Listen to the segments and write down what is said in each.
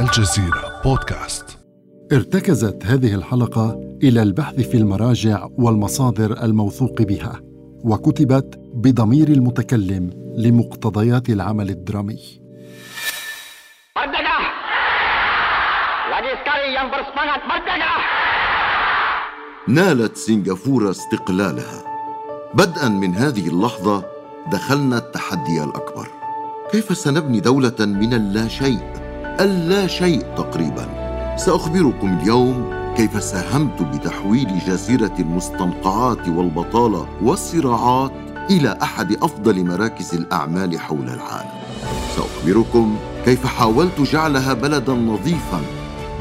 الجزيرة بودكاست. ارتكزت هذه الحلقة إلى البحث في المراجع والمصادر الموثوق بها وكتبت بضمير المتكلم لمقتضيات العمل الدرامي! نالت سنغافورة استقلالها. بدءا من هذه اللحظة دخلنا التحدي الأكبر. كيف سنبني دولة من اللا شيء؟ اللا شيء تقريبا. سأخبركم اليوم كيف ساهمت بتحويل جزيرة المستنقعات والبطالة والصراعات إلى أحد أفضل مراكز الأعمال حول العالم. سأخبركم كيف حاولت جعلها بلدا نظيفا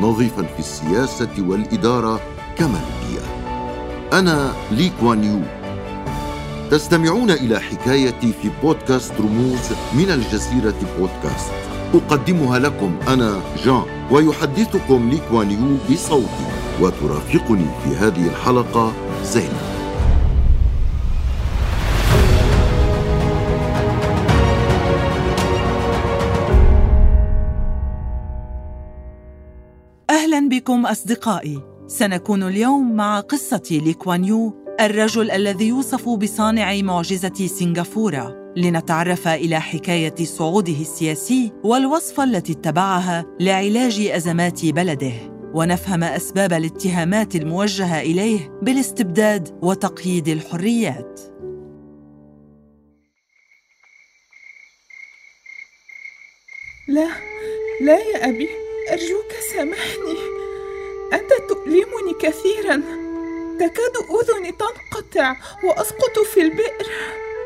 نظيفا في السياسة والإدارة كما البيئة أنا لي كوان يو. تستمعون إلى حكايتي في بودكاست رموز من الجزيرة بودكاست. أقدمها لكم أنا جان ويحدثكم لي كوان يو بصوتي وترافقني في هذه الحلقة زينب. أهلا بكم أصدقائي. سنكون اليوم مع قصة ليكوان يو الرجل الذي يوصف بصانع معجزة سنغافورة. لنتعرف إلى حكاية صعوده السياسي والوصفة التي اتبعها لعلاج أزمات بلده. ونفهم أسباب الاتهامات الموجهة إليه بالاستبداد وتقييد الحريات. لا لا يا أبي أرجوك سامحني. أنت تؤلمني كثيرا. تكاد أذني تنقطع وأسقط في البئر.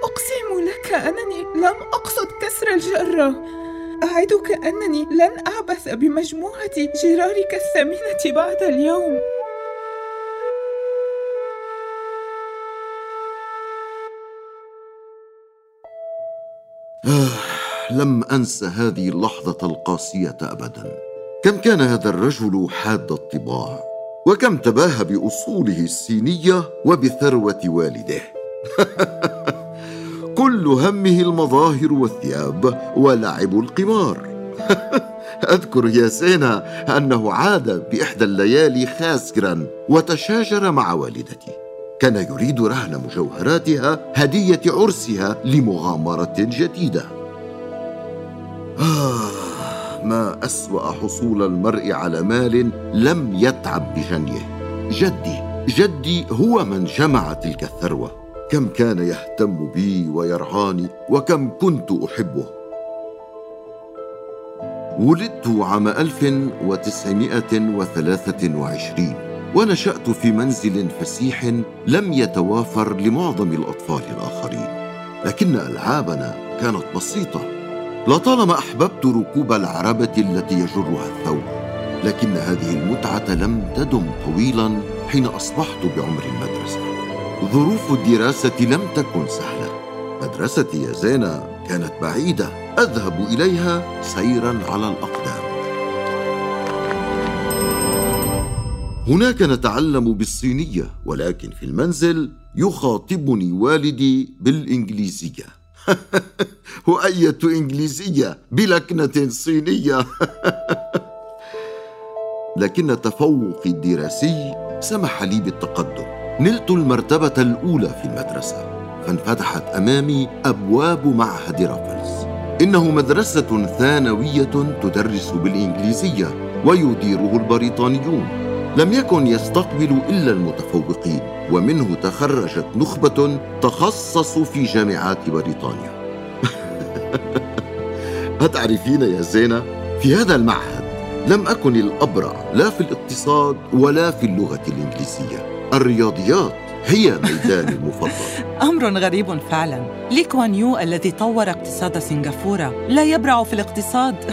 أقسم لك أنني لم أقصد كسر الجرة. أعدك أنني لن أعبث بمجموعة جرارك الثمينة بعد اليوم. لم أنس هذه اللحظة القاسية ابدا. كم كان هذا الرجل حاد الطباع؟ وكم تباهى بأصوله السينية وبثروة والده؟ همه المظاهر والثياب ولعب القمار. أذكر يا سينا أنه عاد بإحدى الليالي خاسرا وتشاجر مع والدتي. كان يريد رهن مجوهراتها هدية عرسها لمغامرة جديدة. آه ما أسوأ حصول المرء على مال لم يتعب بجنيه. جدي جدي هو من جمع تلك الثروة. كم كان يهتم بي ويرعاني وكم كنت أحبه. ولدت عام 1923 ونشأت في منزل فسيح لم يتوافر لمعظم الأطفال الآخرين لكن ألعابنا كانت بسيطة. لطالما أحببت ركوب العربة التي يجرها الثور لكن هذه المتعة لم تدم طويلا حين أصبحت بعمر المدرسة. ظروف الدراسة لم تكن سهلة. مدرستي يا زينة كانت بعيدة. أذهب إليها سيرا على الأقدام. هناك نتعلم بالصينية ولكن في المنزل يخاطبني والدي بالإنجليزية. وأية إنجليزية بلكنة صينية؟ لكن تفوقي الدراسي سمح لي بالتقدم. نلت المرتبة الأولى في المدرسة فانفتحت أمامي أبواب معهد رافلز. إنه مدرسة ثانوية تدرس بالإنجليزية ويديره البريطانيون. لم يكن يستقبل إلا المتفوقين ومنه تخرجت نخبة تخصصوا في جامعات بريطانيا. أتعرفين يا زينة؟ في هذا المعهد لم أكن الأبرع لا في الاقتصاد ولا في اللغة الإنجليزية. الرياضيات هي ميداني المفضل. أمر غريب فعلا. لي كوان يو الذي طور اقتصاد سنغافورة. لا يبرع في الاقتصاد.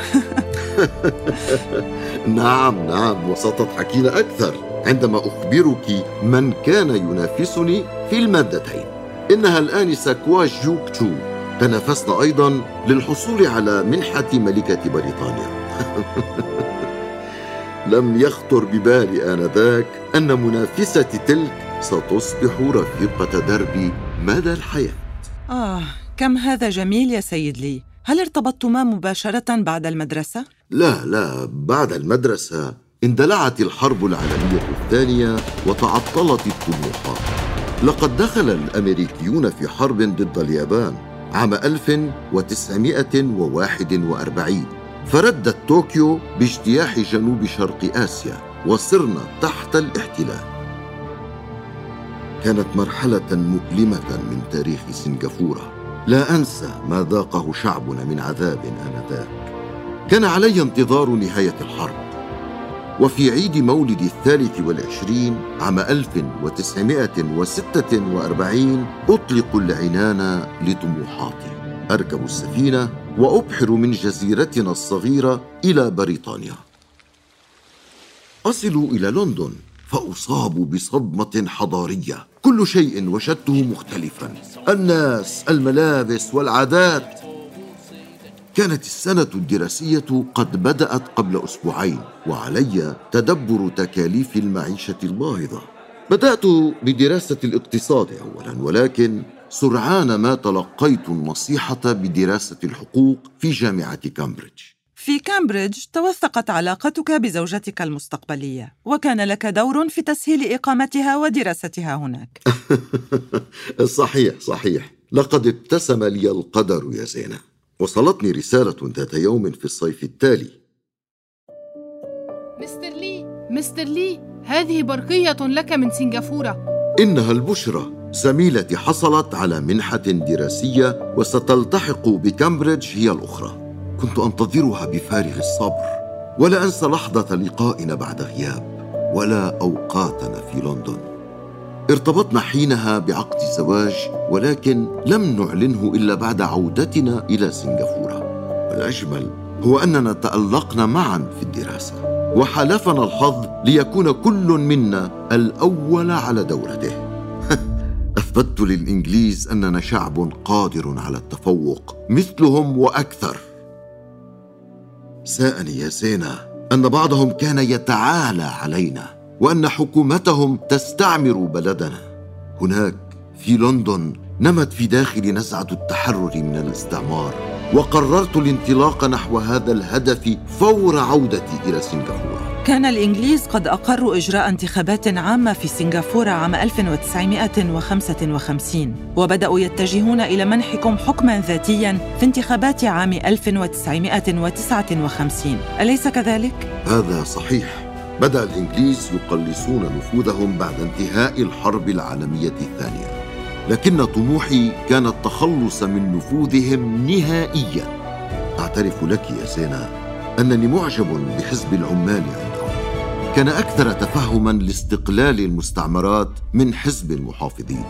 نعم نعم وستضحكين أكثر. عندما أخبرك من كان ينافسني في المادتين. إنها الآنسة كوا جوك تشو تنافسنا أيضا للحصول على منحة ملكة بريطانيا. لم يخطر ببالي آنذاك أن منافستي تلك ستصبح رفيقة دربي. مدى الحياة؟ آه كم هذا جميل يا سيد لي. هل ارتبطتما مباشرة بعد المدرسة؟ لا لا بعد المدرسة. اندلعت الحرب العالمية الثانية وتعطلت الطموحات لقد دخل الأمريكيون في حرب ضد اليابان عام 1941 فردت طوكيو باجتياح جنوب شرق آسيا وصرنا تحت الاحتلال. كانت مرحلة مؤلمة من تاريخ سنغافورة. لا أنسى ما ذاقه شعبنا من عذاب آنذاك. كان علي انتظار نهاية الحرب. وفي عيد مولد الثالث والعشرين عام 1946 أطلق العنان لطموحاتي أركب السفينة وأبحر من جزيرتنا الصغيرة إلى بريطانيا. أصل إلى لندن فأصاب بصدمة حضارية. كل شيء وجدته مختلفا. الناس الملابس والعادات. كانت السنة الدراسية قد بدأت قبل أسبوعين وعلي تدبر تكاليف المعيشة الباهظة. بدأت بدراسة الاقتصاد أولا ولكن سرعان ما تلقيت النصيحة بدراسة الحقوق في جامعة كامبريدج. في كامبريدج توثقت علاقتك بزوجتك المستقبلية وكان لك دور في تسهيل إقامتها ودراستها هناك. صحيح صحيح. لقد ابتسم لي القدر يا زينة. وصلتني رسالة ذات يوم في الصيف التالي. مستر لي مستر لي هذه برقية لك من سنغافورة. إنها البشرى. زميلتي حصلت على منحة دراسية وستلتحق بكامبريدج هي الأخرى. كنت أنتظرها بفارغ الصبر ولا أنسى لحظة لقائنا بعد غياب ولا أوقاتنا في لندن. ارتبطنا حينها بعقد زواج ولكن لم نعلنه إلا بعد عودتنا إلى سنغافورة. والأجمل هو أننا تألقنا معا في الدراسة وحالفنا الحظ ليكون كل منا الأول على دورته. أثبتت للإنجليز أننا شعب قادر على التفوق مثلهم وأكثر. ساءني يا زينة أن بعضهم كان يتعالى علينا وأن حكومتهم تستعمر بلدنا. هناك في لندن نمت في داخلي نزعة التحرر من الاستعمار وقررت الانطلاق نحو هذا الهدف فور عودتي إلى سنغافورة. كان الإنجليز قد أقروا إجراء انتخابات عامة في سنغافورة عام 1955 وبدأوا يتجهون إلى منحكم حكما ذاتيا في انتخابات عام 1959 أليس كذلك؟ هذا صحيح. بدأ الإنجليز يقلصون نفوذهم بعد انتهاء الحرب العالمية الثانية. لكن طموحي كان التخلص من نفوذهم نهائيا. أعترف لك يا زينة أنني معجب بحزب العمال. عندهم كان أكثر تفهما لاستقلال المستعمرات من حزب المحافظين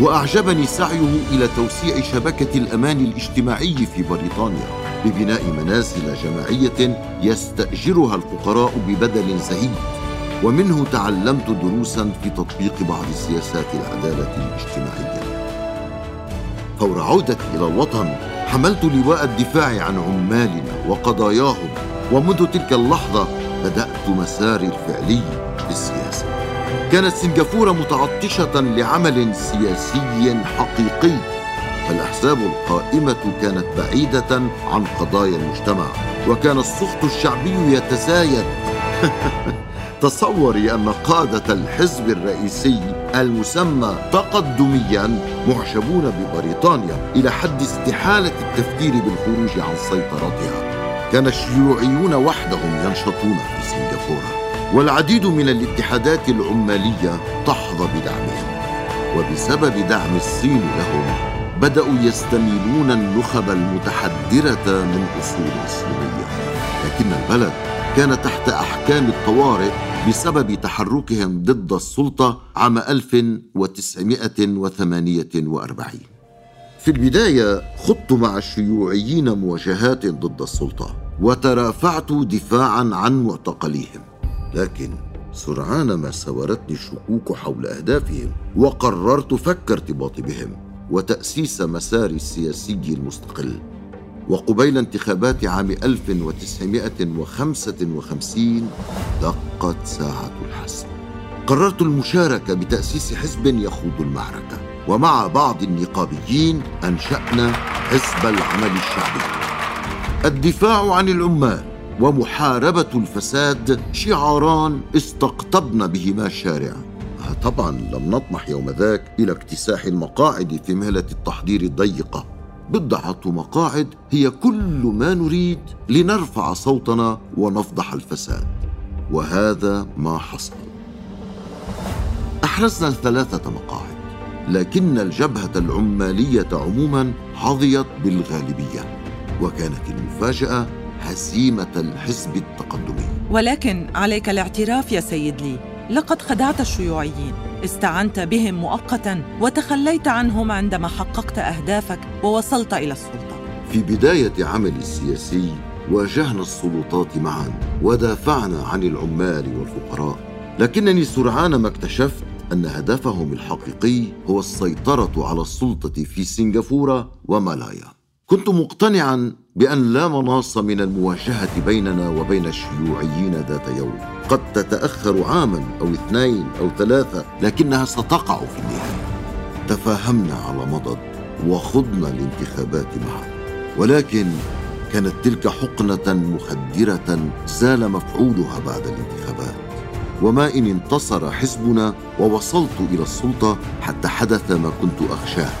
وأعجبني سعيه إلى توسيع شبكة الأمان الاجتماعي في بريطانيا ببناء منازل جماعية يستأجرها الفقراء ببدل زهيد. ومنه تعلمت دروسا في تطبيق بعض سياسات العدالة الاجتماعية. فور عودتي إلى الوطن حملت لواء الدفاع عن عمالنا وقضاياهم ومنذ تلك اللحظة بدأت مساري الفعلي في السياسة كانت سنغافورة متعطشة لعمل سياسي حقيقي فالأحزاب القائمة كانت بعيدة عن قضايا المجتمع وكان السخط الشعبي يتزايد تصوري أن قادة الحزب الرئيسي المسمى تقدميا معجبون ببريطانيا إلى حد استحالة التفكير بالخروج عن سيطرتها. كان الشيوعيون وحدهم ينشطون في سنغافورة والعديد من الاتحادات العمالية تحظى بدعمهم. وبسبب دعم الصين لهم بدأوا يستميلون النخب المتحدرة من أصول إسلامية لكن البلد كان تحت أحكام الطوارئ بسبب تحركهم ضد السلطة عام 1948 في البداية خضت مع الشيوعيين مواجهات ضد السلطة. وترافعت دفاعا عن معتقليهم. لكن سرعان ما سورتني الشكوك حول أهدافهم وقررت فك ارتباطي بهم وتأسيس مساري السياسي المستقل. وقبيل انتخابات عام 1955 دقت ساعة الحسم. قررت المشاركة بتأسيس حزب يخوض المعركة ومع بعض النقابيين أنشأنا حزب العمل الشعبي. الدفاع عن العمال ومحاربة الفساد شعاران استقطبن بهما الشارع. طبعا لم نطمح يوم ذاك إلى اكتساح المقاعد في مهلة التحضير الضيقة. بضعة مقاعد هي كل ما نريد لنرفع صوتنا ونفضح الفساد. وهذا ما حصل. أحرزنا ثلاثة مقاعد لكن الجبهة العمالية عموما حظيت بالغالبية. وكانت المفاجأة هزيمة الحزب التقدمي. ولكن عليك الاعتراف يا سيد لي. لقد خدعت الشيوعيين. استعنت بهم مؤقتا وتخليت عنهم عندما حققت أهدافك ووصلت إلى السلطة. في بداية عملي السياسي واجهنا السلطات معا ودافعنا عن العمال والفقراء. لكنني سرعان ما اكتشفت أن هدفهم الحقيقي هو السيطرة على السلطة في سنغافورة ومالايا كنت مقتنعا بأن لا مناص من المواجهة بيننا وبين الشيوعيين ذات يوم. قد تتأخر عاما أو اثنين أو ثلاثة لكنها ستقع في النهاية. تفاهمنا على مضض وخضنا الانتخابات معا. ولكن كانت تلك حقنة مخدرة زال مفعولها بعد الانتخابات. وما إن انتصر حزبنا ووصلت إلى السلطة حتى حدث ما كنت أخشاه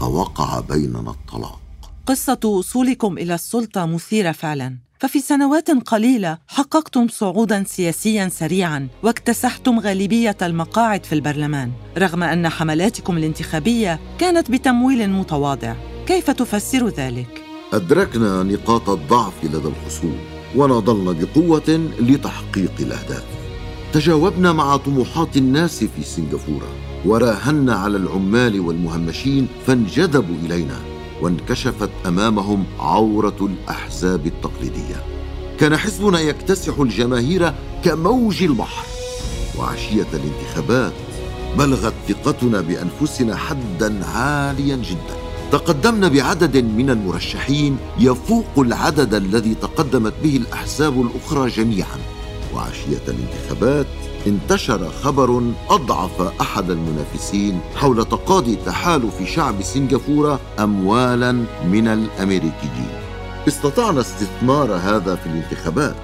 فوقع بيننا الطلاق. قصة وصولكم إلى السلطة مثيرة فعلا. ففي سنوات قليلة حققتم صعودا سياسيا سريعا واكتسحتم غالبية المقاعد في البرلمان رغم أن حملاتكم الانتخابية كانت بتمويل متواضع. كيف تفسر ذلك؟ أدركنا نقاط الضعف لدى الخصوم ونضلنا بقوة لتحقيق الأهداف. تجاوبنا مع طموحات الناس في سنغافورة وراهنا على العمال والمهمشين فانجذبوا إلينا. وانكشفت أمامهم عورة الأحزاب التقليدية. كان حزبنا يكتسح الجماهير كموج البحر. وعشية الانتخابات بلغت ثقتنا بأنفسنا حدا عاليا جدا. تقدمنا بعدد من المرشحين يفوق العدد الذي تقدمت به الأحزاب الأخرى جميعا. وعشية الانتخابات انتشر خبر أضعف أحد المنافسين حول تقاضي تحالف شعب سنغافورة اموالا من الأمريكيين. استطعنا استثمار هذا في الانتخابات.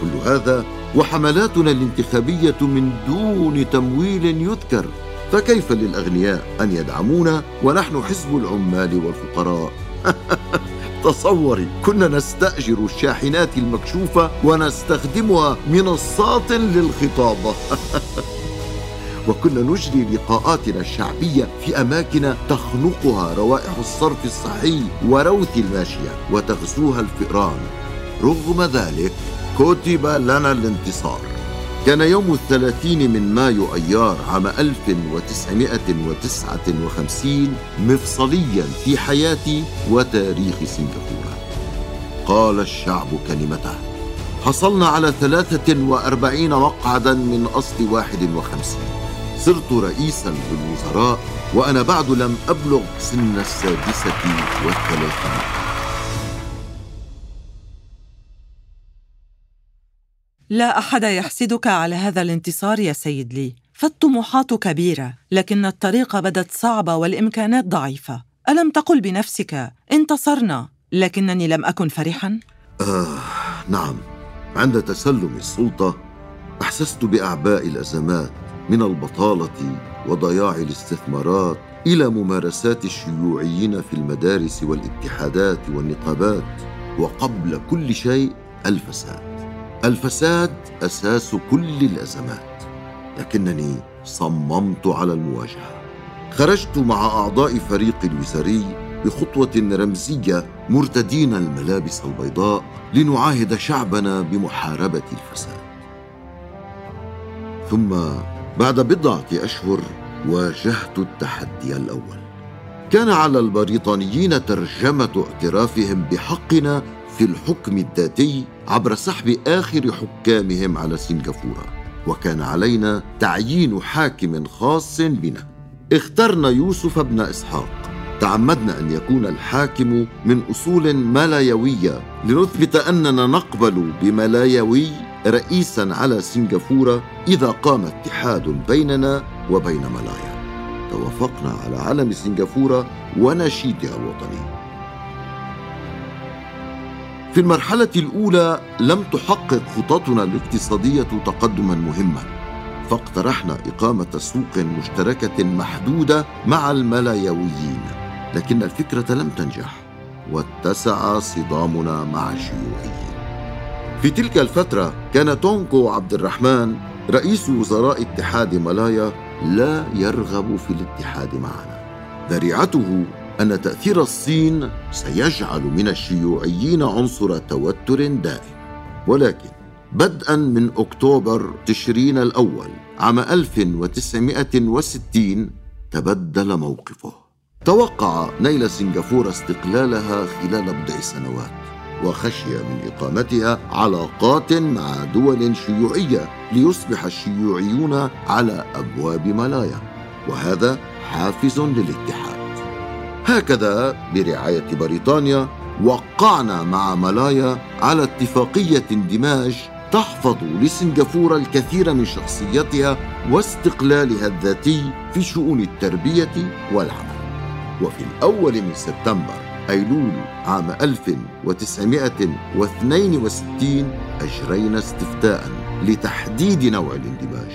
كل هذا وحملاتنا الانتخابية من دون تمويل يذكر. فكيف للأغنياء أن يدعمونا ونحن حزب العمال والفقراء؟ تصوري كنا نستأجر الشاحنات المكشوفة ونستخدمها منصات للخطابة وكنا نجري لقاءاتنا الشعبية في أماكن تخنقها روائح الصرف الصحي وروث الماشية وتغزوها الفئران. رغم ذلك كتب لنا الانتصار. كان يوم الثلاثين من مايو أيار عام 1959 مفصليا في حياتي وتاريخ سنغافورة. قال الشعب كلمته حصلنا على 43 مقعدا من أصل 51 صرت رئيسا للوزراء وأنا بعد لم أبلغ سن السادسة والثلاثين. لا أحد يحسدك على هذا الانتصار يا سيد لي فالطموحات كبيرة لكن الطريق بدت صعبة والإمكانات ضعيفة. ألم تقل بنفسك؟ انتصرنا لكنني لم أكن فرحا؟ آه نعم. عند تسلم السلطة أحسست بأعباء الأزمات من البطالة وضياع الاستثمارات إلى ممارسات الشيوعيين في المدارس والاتحادات والنقابات وقبل كل شيء الفساد الفساد أساس كل الأزمات لكنني صممت على المواجهة. خرجت مع أعضاء فريق الوزاري بخطوة رمزية مرتدين الملابس البيضاء لنعاهد شعبنا بمحاربة الفساد. ثم بعد بضعة أشهر واجهت التحدي الأول. كان على البريطانيين ترجمة اعترافهم بحقنا في الحكم الذاتي عبر سحب آخر حكامهم على سنغافورة. وكان علينا تعيين حاكم خاص بنا. اخترنا يوسف بن إسحاق. تعمدنا أن يكون الحاكم من أصول ملايوية. لنثبت أننا نقبل بملايوي رئيسا على سنغافورة إذا قام اتحاد بيننا وبين ملايا. توافقنا على علم سنغافورة ونشيدها الوطني في المرحلة الأولى لم تحقق خططنا الاقتصادية تقدما مهما فاقترحنا إقامة سوق مشتركة محدودة مع الملايويين لكن الفكرة لم تنجح واتسع صدامنا مع الشيوعيين في تلك الفترة كان تونكو عبد الرحمن رئيس وزراء اتحاد ملايا لا يرغب في الاتحاد معنا. ذريعته أن تأثير الصين سيجعل من الشيوعيين عنصر توتر دائم. ولكن بدءا من أكتوبر تشرين الأول عام 1960 تبدل موقفه. توقع نيل سنغافورة استقلالها خلال بضع سنوات وخشي من إقامتها علاقات مع دول شيوعية ليصبح الشيوعيون على أبواب ملايا وهذا حافز للاتحاد. هكذا برعاية بريطانيا وقعنا مع ملايا على اتفاقية اندماج تحفظ لسنغافورة الكثير من شخصيتها واستقلالها الذاتي في شؤون التربية والعمل. وفي الأول من سبتمبر أيلول عام 1962 أجرينا استفتاء لتحديد نوع الاندماج.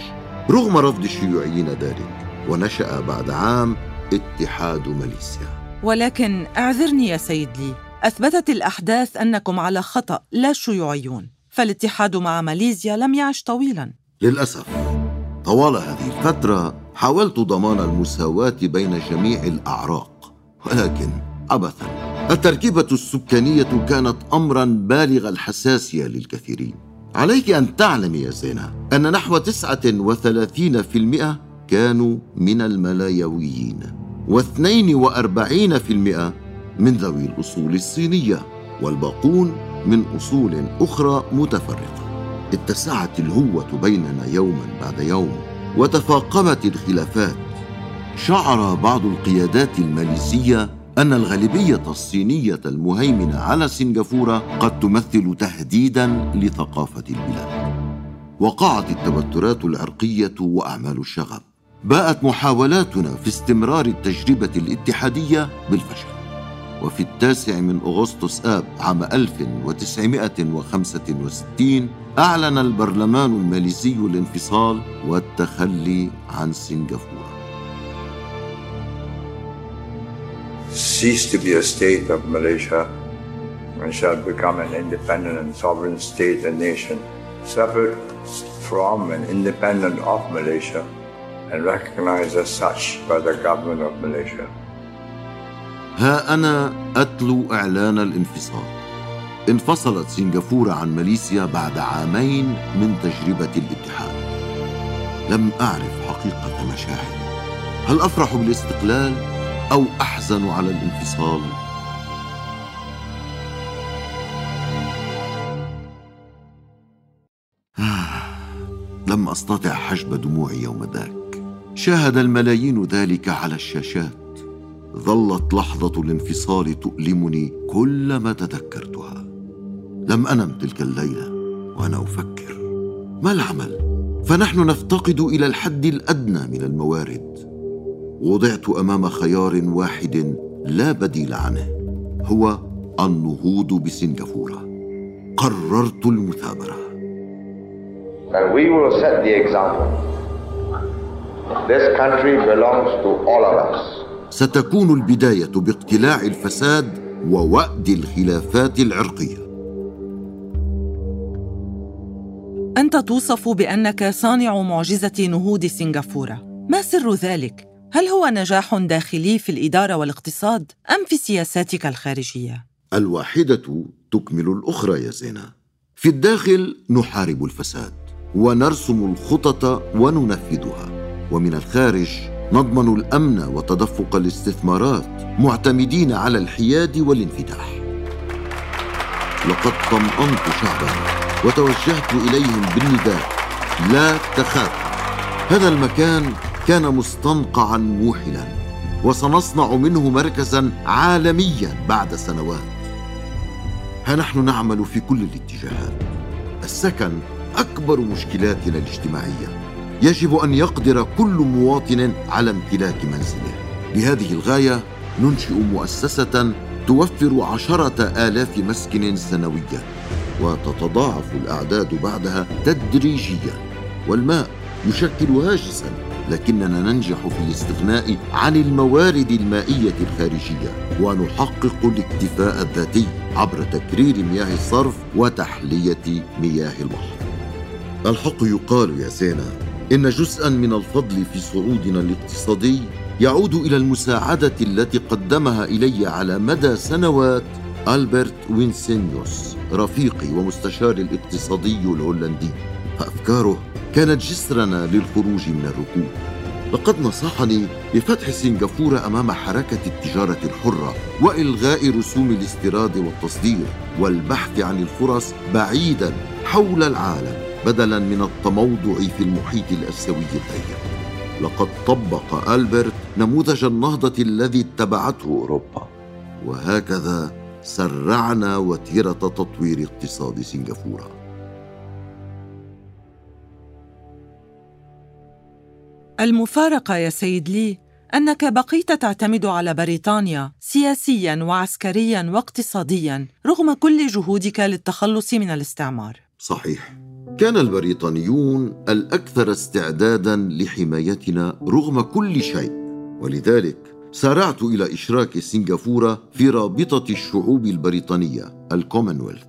رغم رفض الشيوعيين ذلك ونشأ بعد عام اتحاد ماليزيا ولكن اعذرني يا سيد لي. أثبتت الأحداث أنكم على خطأ لا شيوعيون. فالاتحاد مع ماليزيا لم يعش طويلا. للأسف طوال هذه الفترة حاولت ضمان المساواة بين جميع الأعراق. ولكن عبثا التركيبة السكانية كانت أمرا بالغ الحساسية للكثيرين. عليك أن تعلم يا زينة أن نحو 39% كانوا من الملايويين و42% من ذوي الأصول الصينية والباقون من أصول أخرى متفرقة اتسعت الهوة بيننا يوما بعد يوم وتفاقمت الخلافات شعر بعض القيادات الماليزية أن الغالبية الصينية المهيمنة على سنغافورة قد تمثل تهديدا لثقافة البلاد. وقعت التوترات العرقية وأعمال الشغب. باءت محاولاتنا في استمرار التجربة الاتحادية بالفشل. وفي التاسع من أغسطس آب عام 1965 أعلن البرلمان الماليزي الانفصال والتخلي عن سنغافورة. cease to be a state of Malaysia and shall become an independent and sovereign state and nation, separate from and independent of Malaysia and recognized as such by the government of Malaysia. ها أنا أتلو إعلان الانفصال. انفصلت سنغافورة عن ماليزيا بعد عامين من تجربة الاتحاد. لم أعرف حقيقة مشاعري. هل أفرح بالاستقلال أو أحزن على الانفصال؟ لم أستطع حجب دموعي يوم ذاك. شاهد الملايين ذلك على الشاشات. ظلت لحظة الانفصال تؤلمني كلما تذكرتها. لم أنم تلك الليلة وأنا أفكر. ما العمل؟ فنحن نفتقد إلى الحد الأدنى من الموارد. وضعت أمام خيار واحد لا بديل عنه. هو النهوض بسنغافورة. قررت المثابرة. We will set the example. This country belongs to all of us. ستكون البداية باقتلاع الفساد ووأد الخلافات العرقية أنت توصف بأنك صانع معجزة نهوض سنغافورة ما سر ذلك؟ هل هو نجاح داخلي في الإدارة والاقتصاد أم في سياساتك الخارجية؟ الواحدة تكمل الأخرى يا زينة في الداخل نحارب الفساد ونرسم الخطط وننفذها ومن الخارج نضمن الأمن وتدفق الاستثمارات معتمدين على الحياد والانفتاح. لقد طمأنت شعبنا وتوجهت إليهم بالنداء. لا تخافوا هذا المكان كان مستنقعا موحلا وسنصنع منه مركزا عالميا بعد سنوات. ها نحن نعمل في كل الاتجاهات. السكن أكبر مشكلاتنا الاجتماعية. يجب أن يقدر كل مواطن على امتلاك منزله. لهذه الغاية ننشئ مؤسسة توفر عشرة آلاف مسكن سنويا وتتضاعف الأعداد بعدها تدريجيا. والماء يشكل هاجسا لكننا ننجح في الاستغناء عن الموارد المائية الخارجية ونحقق الاكتفاء الذاتي عبر تكرير مياه الصرف وتحلية مياه البحر الحق يقال يا زينة إن جزءا من الفضل في صعودنا الاقتصادي يعود إلى المساعدة التي قدمها إلي على مدى سنوات ألبرت وينسينيوس رفيقي ومستشاري الاقتصادي الهولندي. فأفكاره كانت جسرنا للخروج من الركود لقد نصحني بفتح سنغافورة أمام حركة التجارة الحرة وإلغاء رسوم الاستيراد والتصدير والبحث عن الفرص بعيدا حول العالم. بدلا من التموضع في المحيط الآسيوي الضيق لقد طبق ألبرت نموذج النهضة الذي اتبعته أوروبا وهكذا سرعنا وتيرة تطوير اقتصاد سنغافورة المفارقة يا سيد لي أنك بقيت تعتمد على بريطانيا سياسياً وعسكرياً واقتصادياً رغم كل جهودك للتخلص من الاستعمار. صحيح. كان البريطانيون الأكثر استعداداً لحمايتنا رغم كل شيء، ولذلك سارعت إلى إشراك سنغافورة في رابطة الشعوب البريطانية الكومنولث.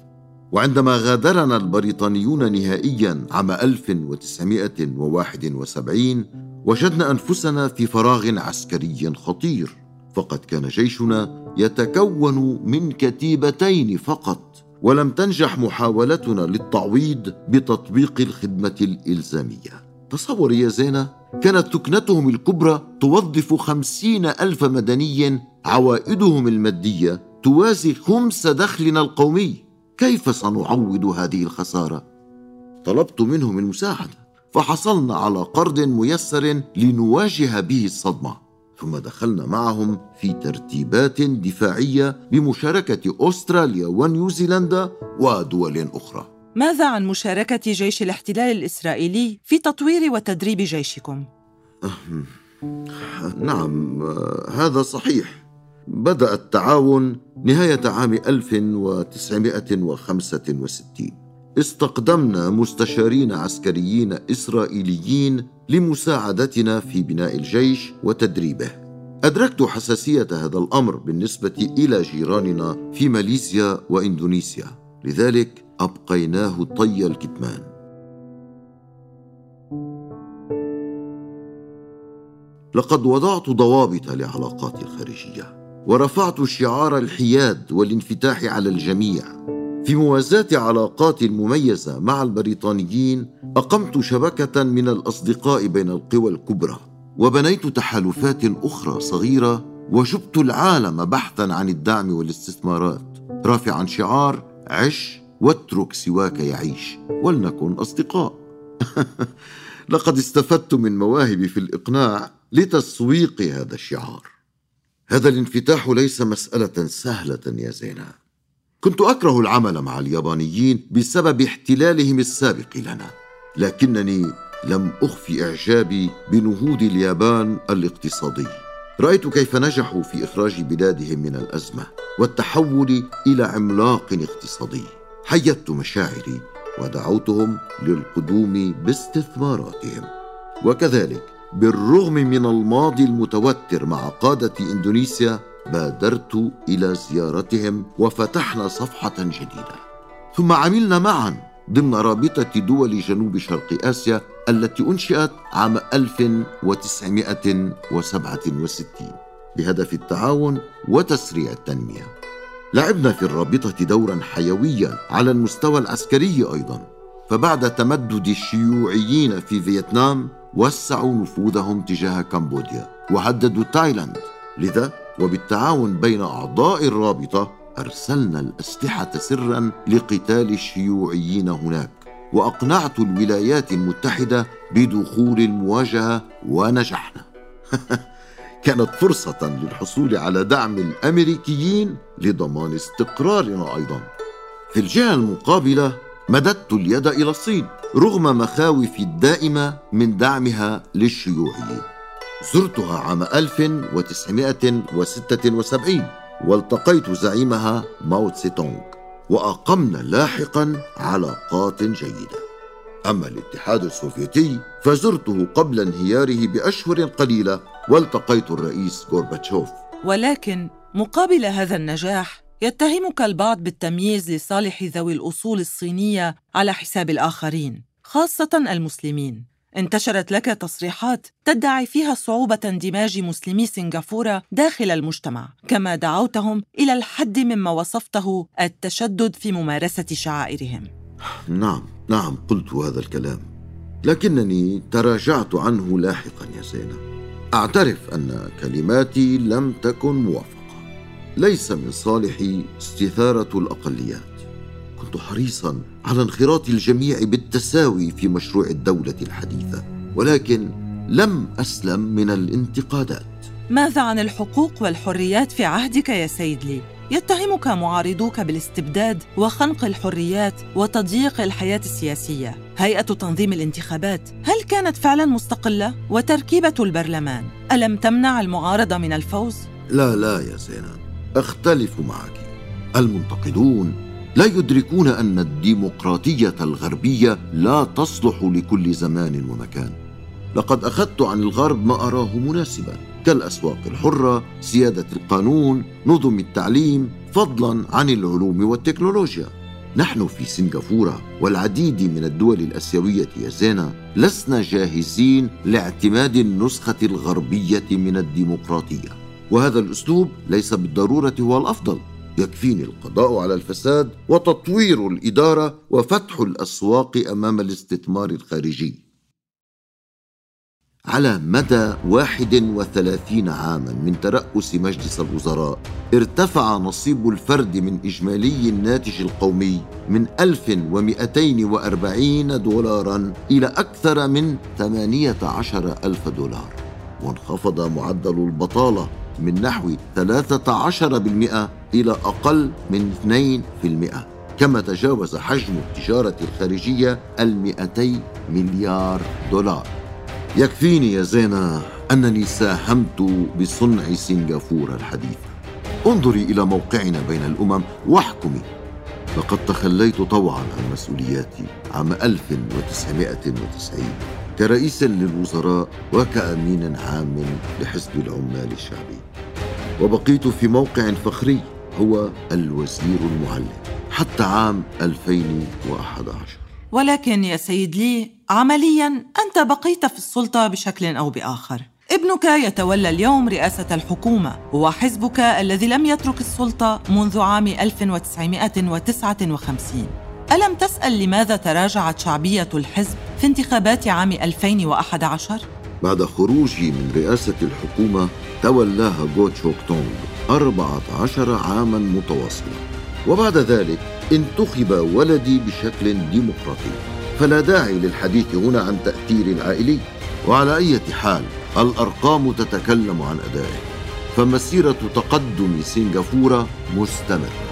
وعندما غادرنا البريطانيون نهائيا عام 1971 وجدنا أنفسنا في فراغ عسكري خطير. فقد كان جيشنا يتكون من كتيبتين فقط. ولم تنجح محاولتنا للتعويض بتطبيق الخدمة الإلزامية. تصور يا زينة كانت تكنتهم الكبرى توظف خمسين ألف مدني عوائدهم المادية توازي خمس دخلنا القومي. كيف سنعوض هذه الخسارة؟ طلبت منهم المساعدة فحصلنا على قرض ميسر لنواجه به الصدمة. ثم دخلنا معهم في ترتيبات دفاعية بمشاركة أستراليا ونيوزيلندا ودول أخرى. ماذا عن مشاركة جيش الاحتلال الإسرائيلي في تطوير وتدريب جيشكم؟ نعم هذا صحيح. بدأ التعاون نهاية عام 1965 استقدمنا مستشارين عسكريين إسرائيليين لمساعدتنا في بناء الجيش وتدريبه. أدركت حساسية هذا الأمر بالنسبة إلى جيراننا في ماليزيا وإندونيسيا. لذلك أبقيناه طي الكتمان. لقد وضعت ضوابط لعلاقاتي الخارجية ورفعت شعار الحياد والانفتاح على الجميع. في موازاة علاقات مميزة مع البريطانيين أقمت شبكة من الأصدقاء بين القوى الكبرى وبنيت تحالفات أخرى صغيرة وجبت العالم بحثا عن الدعم والاستثمارات رافعا شعار عش واترك سواك يعيش ولنكن أصدقاء. لقد استفدت من مواهبي في الإقناع لتسويق هذا الشعار. هذا الانفتاح ليس مسألة سهلة يا زينه كنت أكره العمل مع اليابانيين بسبب احتلالهم السابق لنا لكنني لم اخفي إعجابي بنهوض اليابان الاقتصادي. رأيت كيف نجحوا في إخراج بلادهم من الأزمة والتحول إلى عملاق اقتصادي. حيدت مشاعري ودعوتهم للقدوم باستثماراتهم. وكذلك بالرغم من الماضي المتوتر مع قادة إندونيسيا بادرت إلى زيارتهم وفتحنا صفحة جديدة. ثم عملنا معا ضمن رابطة دول جنوب شرق آسيا التي أنشئت عام 1967 بهدف التعاون وتسريع التنمية. لعبنا في الرابطة دورا حيويا على المستوى العسكري أيضا فبعد تمدد الشيوعيين في فيتنام وسعوا نفوذهم تجاه كمبوديا وهددوا تايلاند. لذا وبالتعاون بين أعضاء الرابطة أرسلنا الأسلحة سرا لقتال الشيوعيين هناك وأقنعت الولايات المتحدة بدخول المواجهة ونجحنا. كانت فرصة للحصول على دعم الأمريكيين لضمان استقرارنا أيضا. في الجهة المقابلة مددت اليد إلى الصين رغم مخاوفي الدائمة من دعمها للشيوعيين. زرتها عام 1976 والتقيت زعيمها ماو تونغ وأقمنا لاحقا علاقات جيدة. أما الاتحاد السوفيتي فزرته قبل انهياره بأشهر قليلة والتقيت الرئيس غورباتشوف. ولكن مقابل هذا النجاح يتهمك البعض بالتمييز لصالح ذوي الأصول الصينية على حساب الآخرين خاصة المسلمين. انتشرت لك تصريحات تدعي فيها صعوبة اندماج مسلمي سنغافورة داخل المجتمع، كما دعوتهم إلى الحد مما وصفته التشدد في ممارسة شعائرهم. نعم، نعم قلت هذا الكلام، لكنني تراجعت عنه لاحقا يا زينب. أعترف أن كلماتي لم تكن موافقة. ليس من صالحي استثارة الأقليات. كنت حريصا على انخراط الجميع بالتساوي في مشروع الدولة الحديثة، ولكن لم أسلم من الانتقادات. ماذا عن الحقوق والحريات في عهدك يا سيد لي؟ يتهمك معارضوك بالاستبداد وخنق الحريات وتضييق الحياة السياسية هيئة تنظيم الانتخابات هل كانت فعلا مستقلة وتركيبة البرلمان ألم تمنع المعارضة من الفوز لا لا يا زينب أختلف معك المنتقدون لا يدركون أن الديمقراطية الغربية لا تصلح لكل زمان ومكان. لقد أخذت عن الغرب ما أراه مناسبا كالأسواق الحرة سياده القانون نظم التعليم فضلا عن العلوم والتكنولوجيا. نحن في سنغافورة والعديد من الدول الأسيوية يا زينة لسنا جاهزين لاعتماد النسخة الغربية من الديمقراطية. وهذا الأسلوب ليس بالضرورة هو الأفضل. يكفيني القضاء على الفساد وتطوير الإدارة وفتح الأسواق أمام الاستثمار الخارجي. على مدى 31 عاما من ترأس مجلس الوزراء ارتفع نصيب الفرد من إجمالي الناتج القومي من 1240 دولارا إلى أكثر من 18 ألف دولار. وانخفض معدل البطالة من نحو 13% إلى أقل من 2% كما تجاوز حجم التجارة الخارجية المئتي مليار دولار. يكفيني يا زينة أنني ساهمت بصنع سنغافورة الحديثة. انظري إلى موقعنا بين الأمم واحكمي. لقد تخليت طوعا عن مسؤولياتي عام 1990 كرئيس للوزراء وكأمين عام لحزب العمال الشعبي. وبقيت في موقع فخري. هو الوزير المعلم حتى عام 2011 ولكن يا سيد لي عمليا أنت بقيت في السلطة بشكل أو بآخر. ابنك يتولى اليوم رئاسة الحكومة وحزبك الذي لم يترك السلطة منذ عام 1959 ألم تسأل لماذا تراجعت شعبية الحزب في انتخابات عام 2011؟ بعد خروجي من رئاسة الحكومة تولاها جو تشوك تونغ 14 عاما متواصلا. وبعد ذلك انتخب ولدي بشكل ديمقراطي. فلا داعي للحديث هنا عن تأثير العائلي. وعلى أي حال الأرقام تتكلم عن أدائه. فمسيرة تقدم سنغافورة مستمرة.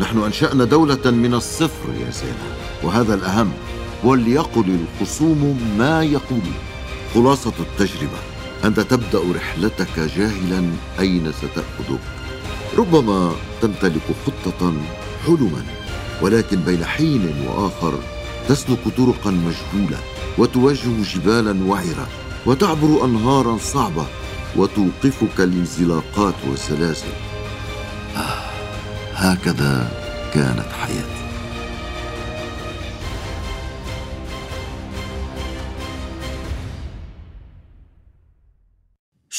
نحن أنشأنا دولة من الصفر يا زينة وهذا الأهم وليقل الخصوم ما يقولون خلاصة التجربة. أنت تبدأ رحلتك جاهلا أين ستأخذك ربما تمتلك خطة حلما ولكن بين حين وآخر تسلك طرقا مجهولة وتواجه جبالا وعرة وتعبر انهارا صعبة وتوقفك الانزلاقات والسلاسل آه هكذا كانت حياتي.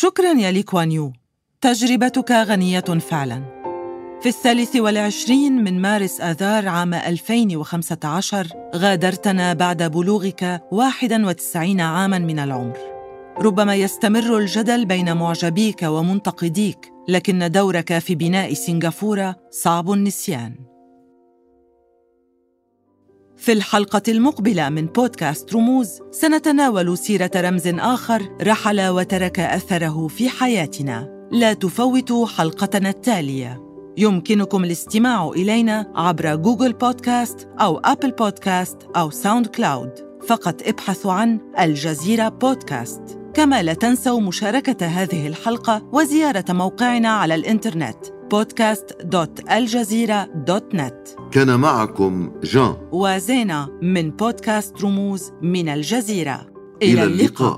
شكرا يا لي كوان تجربتك غنية فعلا. في الثالث والعشرين من مارس آذار عام 2015 غادرتنا بعد بلوغك 91 عاماً من العمر. ربما يستمر الجدل بين معجبيك ومنتقديك لكن دورك في بناء سنغافورة صعب النسيان. في الحلقة المقبلة من بودكاست رموز سنتناول سيرة رمز آخر رحل وترك أثره في حياتنا. لا تفوتوا حلقتنا التالية. يمكنكم الاستماع إلينا عبر جوجل بودكاست أو أبل بودكاست أو ساوند كلاود. فقط ابحثوا عن الجزيرة بودكاست. كما لا تنسوا مشاركة هذه الحلقة وزيارة موقعنا على الإنترنت. podcast.aljazeera.net كان معكم جان. وزينة من بودكاست رموز من الجزيرة. إلى اللقاء.